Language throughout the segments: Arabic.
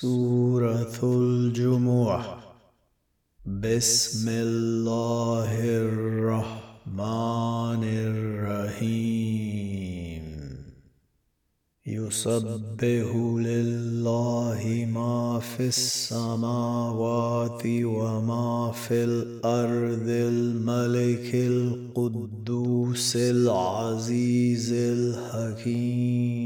سورة الجمعة. بسم الله الرحمن الرحيم. يسبح لله ما في السماوات وما في الأرض الملك القدوس العزيز الحكيم.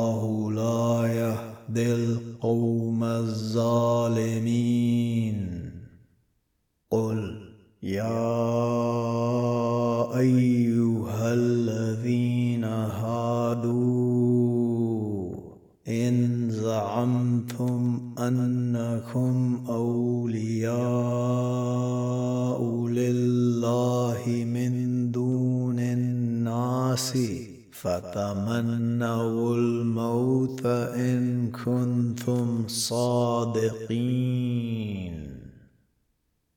أيها الذين هادوا إن زعمتم أنكم أولياء لله من دون الناس فتمنوا الموت إن كنتم صادقين.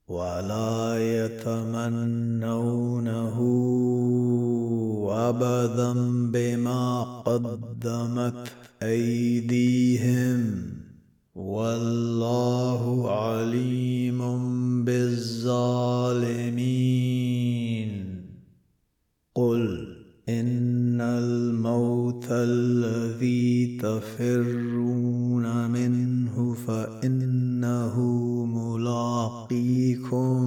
ولا يتمنونه أبدا بما قدمت أيديهم. والله عليم بالظالمين. قل إن الموت الذي تفرون منه فإنه ملاقيكم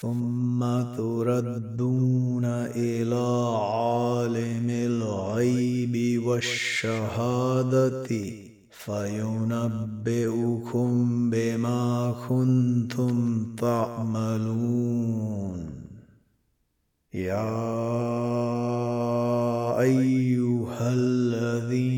ثم تردون إلى عالم الغيب والشهادة فينبئكم بما كنتم تعملون. يا أيها الذين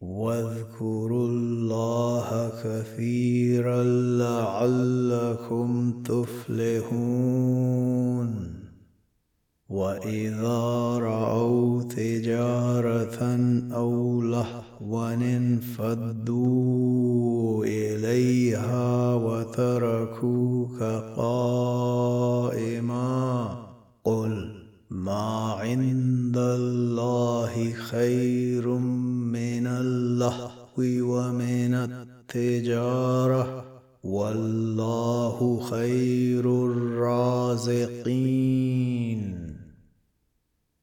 واذكروا الله كثيرا لعلكم تفلحون. وإذا رأوا تجارة أو لهوا انفضوا إليها وتركوك قائما. قل ما عند الله خير اللهو ومن التجارة والله خير الرازقين.